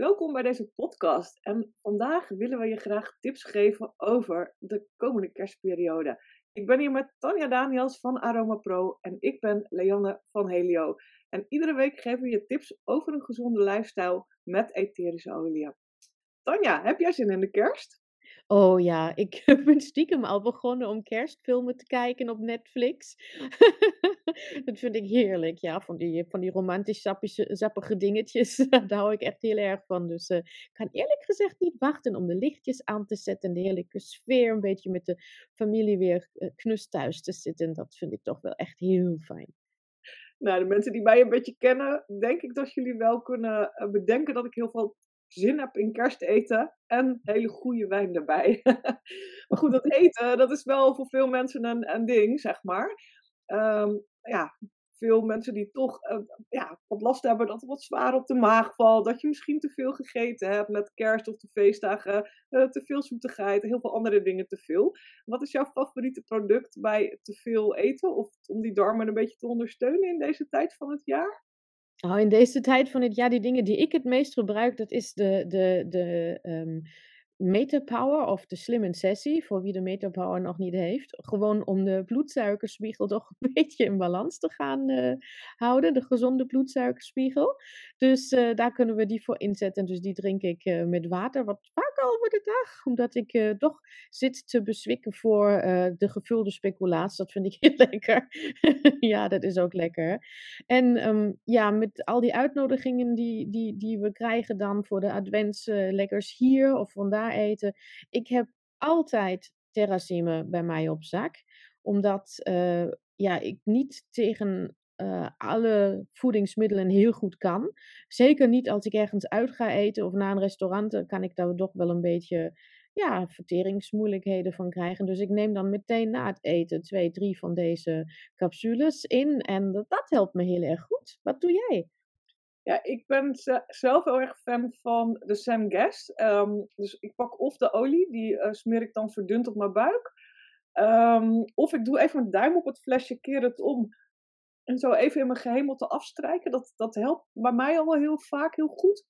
Welkom bij deze podcast. En vandaag willen we je graag tips geven over de komende kerstperiode. Ik ben hier met Tanja Daniels van Aroma Pro en ik ben Leanne van Helio. En iedere week geven we je tips over een gezonde lifestyle met etherische oliën. Tanja, heb jij zin in de kerst? Oh ja, ik ben stiekem al begonnen om kerstfilmen te kijken op Netflix. Dat vind ik heerlijk, ja, van die, van die romantisch sappige, dingetjes. Daar hou ik echt heel erg van. Dus eh, ik kan eerlijk gezegd niet wachten om de lichtjes aan te zetten en de heerlijke sfeer een beetje met de familie weer uh, knus thuis te zitten. Dat vind ik toch wel echt heel fijn. Nou, de mensen die mij een beetje kennen, denk ik dat jullie wel kunnen eh, bedenken dat ik heel veel zin heb in kersteten en hele goede wijn erbij. maar goed, dat eten, dat is wel voor veel mensen een, een ding, zeg maar. Ehm, ja, veel mensen die toch uh, ja, wat last hebben dat het wat zwaar op de maag valt. Dat je misschien te veel gegeten hebt met kerst of de feestdagen. Uh, te veel zoetigheid, heel veel andere dingen te veel. Wat is jouw favoriete product bij te veel eten? Of om die darmen een beetje te ondersteunen in deze tijd van het jaar? Oh, in deze tijd van het jaar, die dingen die ik het meest gebruik, dat is de, de, de um, Metapower of de Slim Sessie, voor wie de Metapower nog niet heeft. Gewoon om de bloedsuikerspiegel toch een beetje in balans te gaan uh, houden, de gezonde bloedsuikerspiegel. Dus uh, daar kunnen we die voor inzetten. Dus die drink ik uh, met water, wat vaak over de dag, omdat ik toch zit te beswikken voor de gevulde speculaas. Dat vind ik heel lekker. ja, dat is ook lekker. En um, ja, met al die uitnodigingen die, die, die we krijgen dan voor de adventslekkers hier of vandaar eten. Ik heb altijd terracime bij mij op zak. Omdat uh, ja, ik niet tegen uh, alle voedingsmiddelen heel goed kan. Zeker niet als ik ergens uit ga eten of naar een restaurant, kan ik daar toch wel een beetje ja, verteringsmoeilijkheden van krijgen. Dus ik neem dan meteen na het eten twee, drie van deze capsules in. En dat, dat helpt me heel erg goed. Wat doe jij? Ja, ik ben zelf heel erg fan van de Sam Guest. Ehm, dus ik pak of de olie, die uh, smeer ik dan verdund op mijn buik. Um, of ik doe even een duim op het flesje, keer het om. En zo even in mijn gehemelte afstrijken. Dat, dat helpt bij mij al heel vaak heel goed.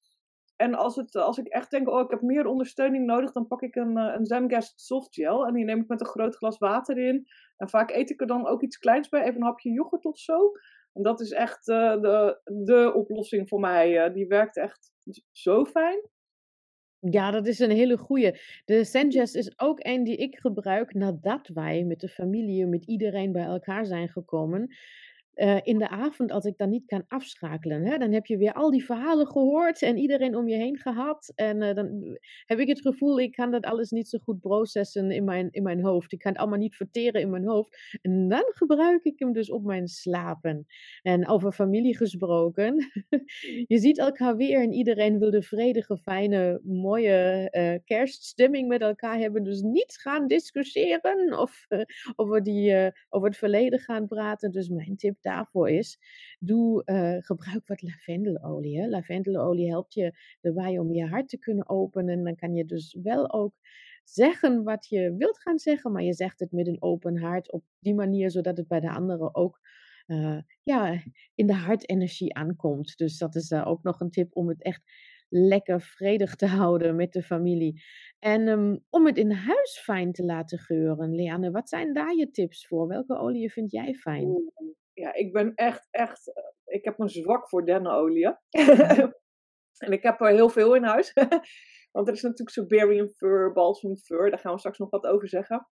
En als, het, als ik echt denk, oh, ik heb meer ondersteuning nodig, dan pak ik een, uh, een Zamgast soft gel. En die neem ik met een groot glas water in. En vaak eet ik er dan ook iets kleins bij, even een hapje yoghurt of zo. En dat is echt uh, de, de oplossing voor mij. Uh, die werkt echt zo fijn. Ja, dat is een hele goeie. De Sengest is ook een die ik gebruik nadat wij met de familie, met iedereen bij elkaar zijn gekomen. Uh, in de avond, als ik dan niet kan afschakelen, hè, dan heb je weer al die verhalen gehoord en iedereen om je heen gehad. En uh, dan heb ik het gevoel, ik kan dat alles niet zo goed processen in mijn, in mijn hoofd. Ik kan het allemaal niet verteren in mijn hoofd. En dan gebruik ik hem dus op mijn slapen. En over familie gesproken, je ziet elkaar weer en iedereen wil de vredige, fijne, mooie uh, kerststemming met elkaar hebben. Dus niet gaan discussiëren of over, die, over het verleden gaan praten. Dus mijn tip daarvoor is, doe, uh, gebruik wat lavendelolie. Hè. Lavendelolie helpt je erbij om je hart te kunnen openen. Dan kan je dus wel ook zeggen wat je wilt gaan zeggen, maar je zegt het met een open hart op die manier, zodat het bij de anderen ook uh, ja, in de hartenergie aankomt. Dus dat is uh, ook nog een tip om het echt lekker vredig te houden met de familie. En um, om het in huis fijn te laten geuren, Leanne, wat zijn daar je tips voor? Welke olie vind jij fijn? Ja, ik ben echt, echt, eh, ik heb een zwak voor dennenolie. en ik heb er heel veel in huis. Want er is natuurlijk Siberian fir, balsam fir, daar gaan we straks nog wat over zeggen.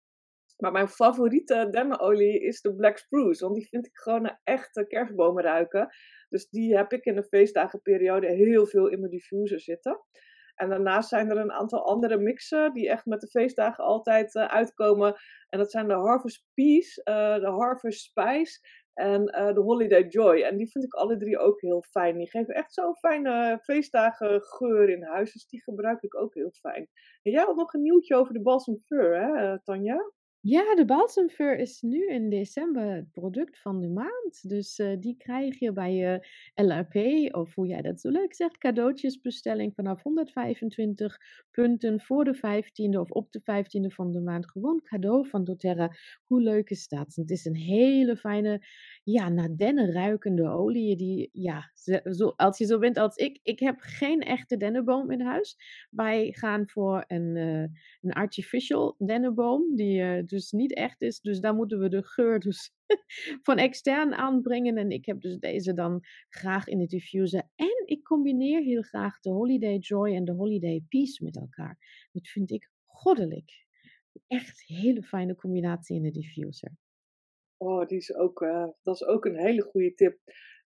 Maar mijn favoriete dennenolie is de Black Spruce, want die vind ik gewoon een echte kerstbomen ruiken. Dus die heb ik in de feestdagenperiode heel veel in mijn diffuser zitten. En daarnaast zijn er een aantal andere mixen die echt met de feestdagen altijd uh, uitkomen. En dat zijn de Harvest Peace, uh, de Harvest Spice en uh, de Holiday Joy. En die vind ik alle drie ook heel fijn. Die geven echt zo'n fijne feestdagen geur in huis. Dus die gebruik ik ook heel fijn. En jij had nog een nieuwtje over de Balsam Fur, hè, Tanja? Ja, de balsemfur is nu in december het product van de maand. Dus uh, die krijg je bij je LRP, of hoe jij dat zo leuk zegt, cadeautjesbestelling vanaf 125 punten voor de 15e of op de 15e van de maand. Gewoon cadeau van doTERRA. Hoe leuk is dat? Het is een hele fijne ja, naar ruikende oliën die, ja, zo als je zo bent als ik, ik heb geen echte dennenboom in huis. Wij gaan voor een, eh, een artificial dennenboom, die eh, dus niet echt is. Dus daar moeten we de geur dus van extern aanbrengen. En ik heb dus deze dan graag in de diffuser. En ik combineer heel graag de Holiday Joy en de Holiday Peace met elkaar. Dat vind ik goddelijk. Echt een hele fijne combinatie in de diffuser. Oh, die is ook, eh, dat is ook een hele goede tip.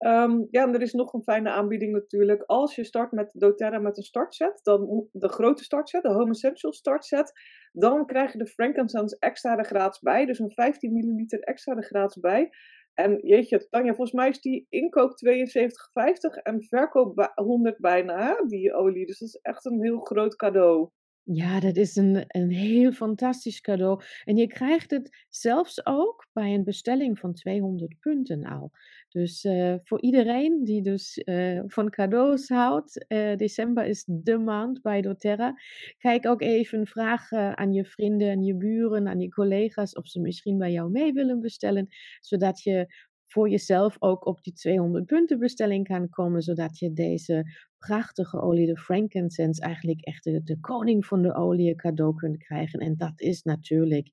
Ehm, ja, en er is nog een fijne aanbieding natuurlijk. Als je start met doTERRA met een startset, dan de grote startset, de Home Essentials startset, dan krijg je de Frankincense extra er gratis bij. Dus een 15 milliliter extra er gratis bij. En jeetje, Tanja, volgens mij is die inkoop 72,50 en verkoop 100 bijna, die olie. Dus dat is echt een heel groot cadeau. Ja, dat is een, een heel fantastisch cadeau. En je krijgt het zelfs ook bij een bestelling van 200 punten al. Dus uh, voor iedereen die dus uh, van cadeaus houdt, uh, december is de maand bij doTERRA. Kijk ook even, vraag aan je vrienden, en je buren, aan je collega's of ze misschien bij jou mee willen bestellen, zodat je voor jezelf ook op die 200 punten bestelling kan komen, zodat je deze prachtige olie, de frankincense, eigenlijk echt de, koning van de olie cadeau kunt krijgen. En dat is natuurlijk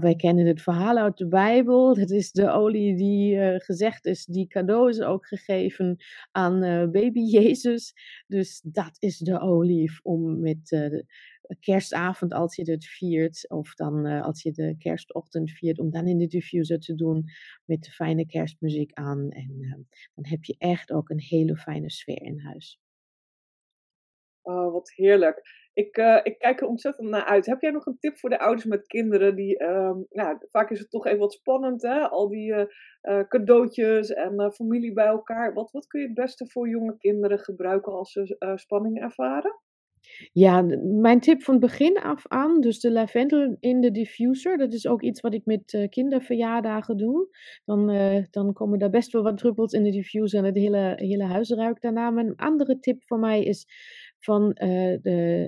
wij kennen het verhaal uit de Bijbel. Het is de olie die uh, gezegd is, die cadeau is ook gegeven aan uh, baby Jezus. Dus dat is de olie om met de kerstavond, als je het viert, of dan als je de kerstochtend viert, om dan in de diffuser te doen met de fijne kerstmuziek aan. En dan heb je echt ook een hele fijne sfeer in huis. Oh, wat heerlijk. Ik, uh, ik kijk er ontzettend naar uit. Heb jij nog een tip voor de ouders met kinderen? Die, nou, vaak is het toch even wat spannend, hè? Al die cadeautjes en familie bij elkaar. Wat, wat kun je het beste voor jonge kinderen gebruiken als ze spanning ervaren? Ja, mijn tip van begin af aan, dus de lavendel in de diffuser, dat is ook iets wat ik met uh, kinderverjaardagen doe. Dan, uh, dan komen daar best wel wat druppels in de diffuser en het hele, hele huis ruikt daarna. Maar een andere tip voor mij is van de,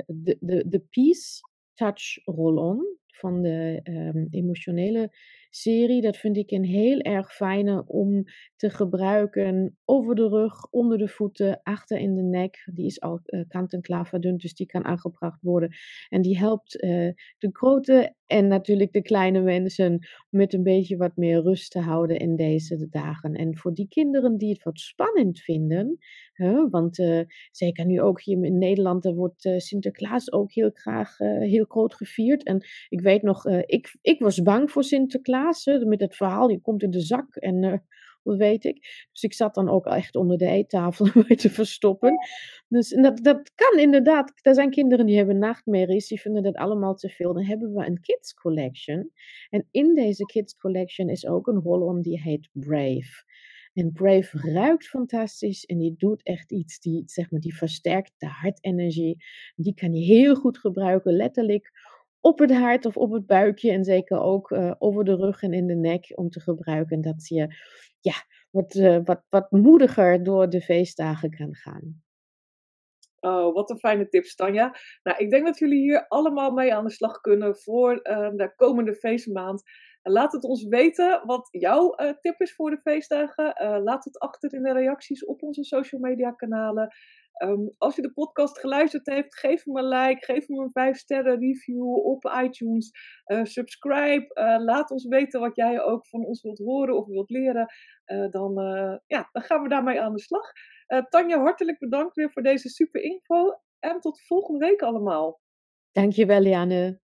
de, de, de Peace Touch Roll-On van de um, emotionele serie. Dat vind ik een heel erg fijne om te gebruiken over de rug, onder de voeten, achter in de nek. Die is al uh, kant-en-klaar verdund, dus die kan aangebracht worden. En die helpt uh, de grote en natuurlijk de kleine mensen met een beetje wat meer rust te houden in deze dagen. En voor die kinderen die het wat spannend vinden, hè, want uh, zeker nu ook hier in Nederland, er wordt Sinterklaas ook heel graag heel groot gevierd. En ik weet nog, ik, ik was bang voor Sinterklaas met het verhaal, je komt in de zak en uh, wat weet ik. Dus ik zat dan ook echt onder de eettafel mee te verstoppen. Dus dat, dat kan inderdaad. Er zijn kinderen die hebben nachtmerries, die vinden dat allemaal te veel. Dan hebben we een kids collection. En in deze kids collection is ook een roll-on die heet Brave. En Brave ruikt fantastisch en die doet echt iets, die, zeg maar, die versterkt de hartenergie. Die kan je heel goed gebruiken, letterlijk op het hart of op het buikje en zeker ook uh, over de rug en in de nek om te gebruiken. Dat je ja, wat, uh, wat, wat moediger door de feestdagen kan gaan. Oh, wat een fijne tips, Tanja. Nou, ik denk dat jullie hier allemaal mee aan de slag kunnen voor uh, de komende feestmaand. Laat het ons weten wat jouw uh, tip is voor de feestdagen. Laat het achter in de reacties op onze social media kanalen. Um, als je de podcast geluisterd hebt, geef hem een like, geef hem een 5 sterren review op iTunes. Uh, subscribe, uh, laat ons weten wat jij ook van ons wilt horen of wilt leren. Uh, dan, ja, dan gaan we daarmee aan de slag. Tanja, hartelijk bedankt weer voor deze super info. En tot volgende week allemaal. Dankjewel, Liane.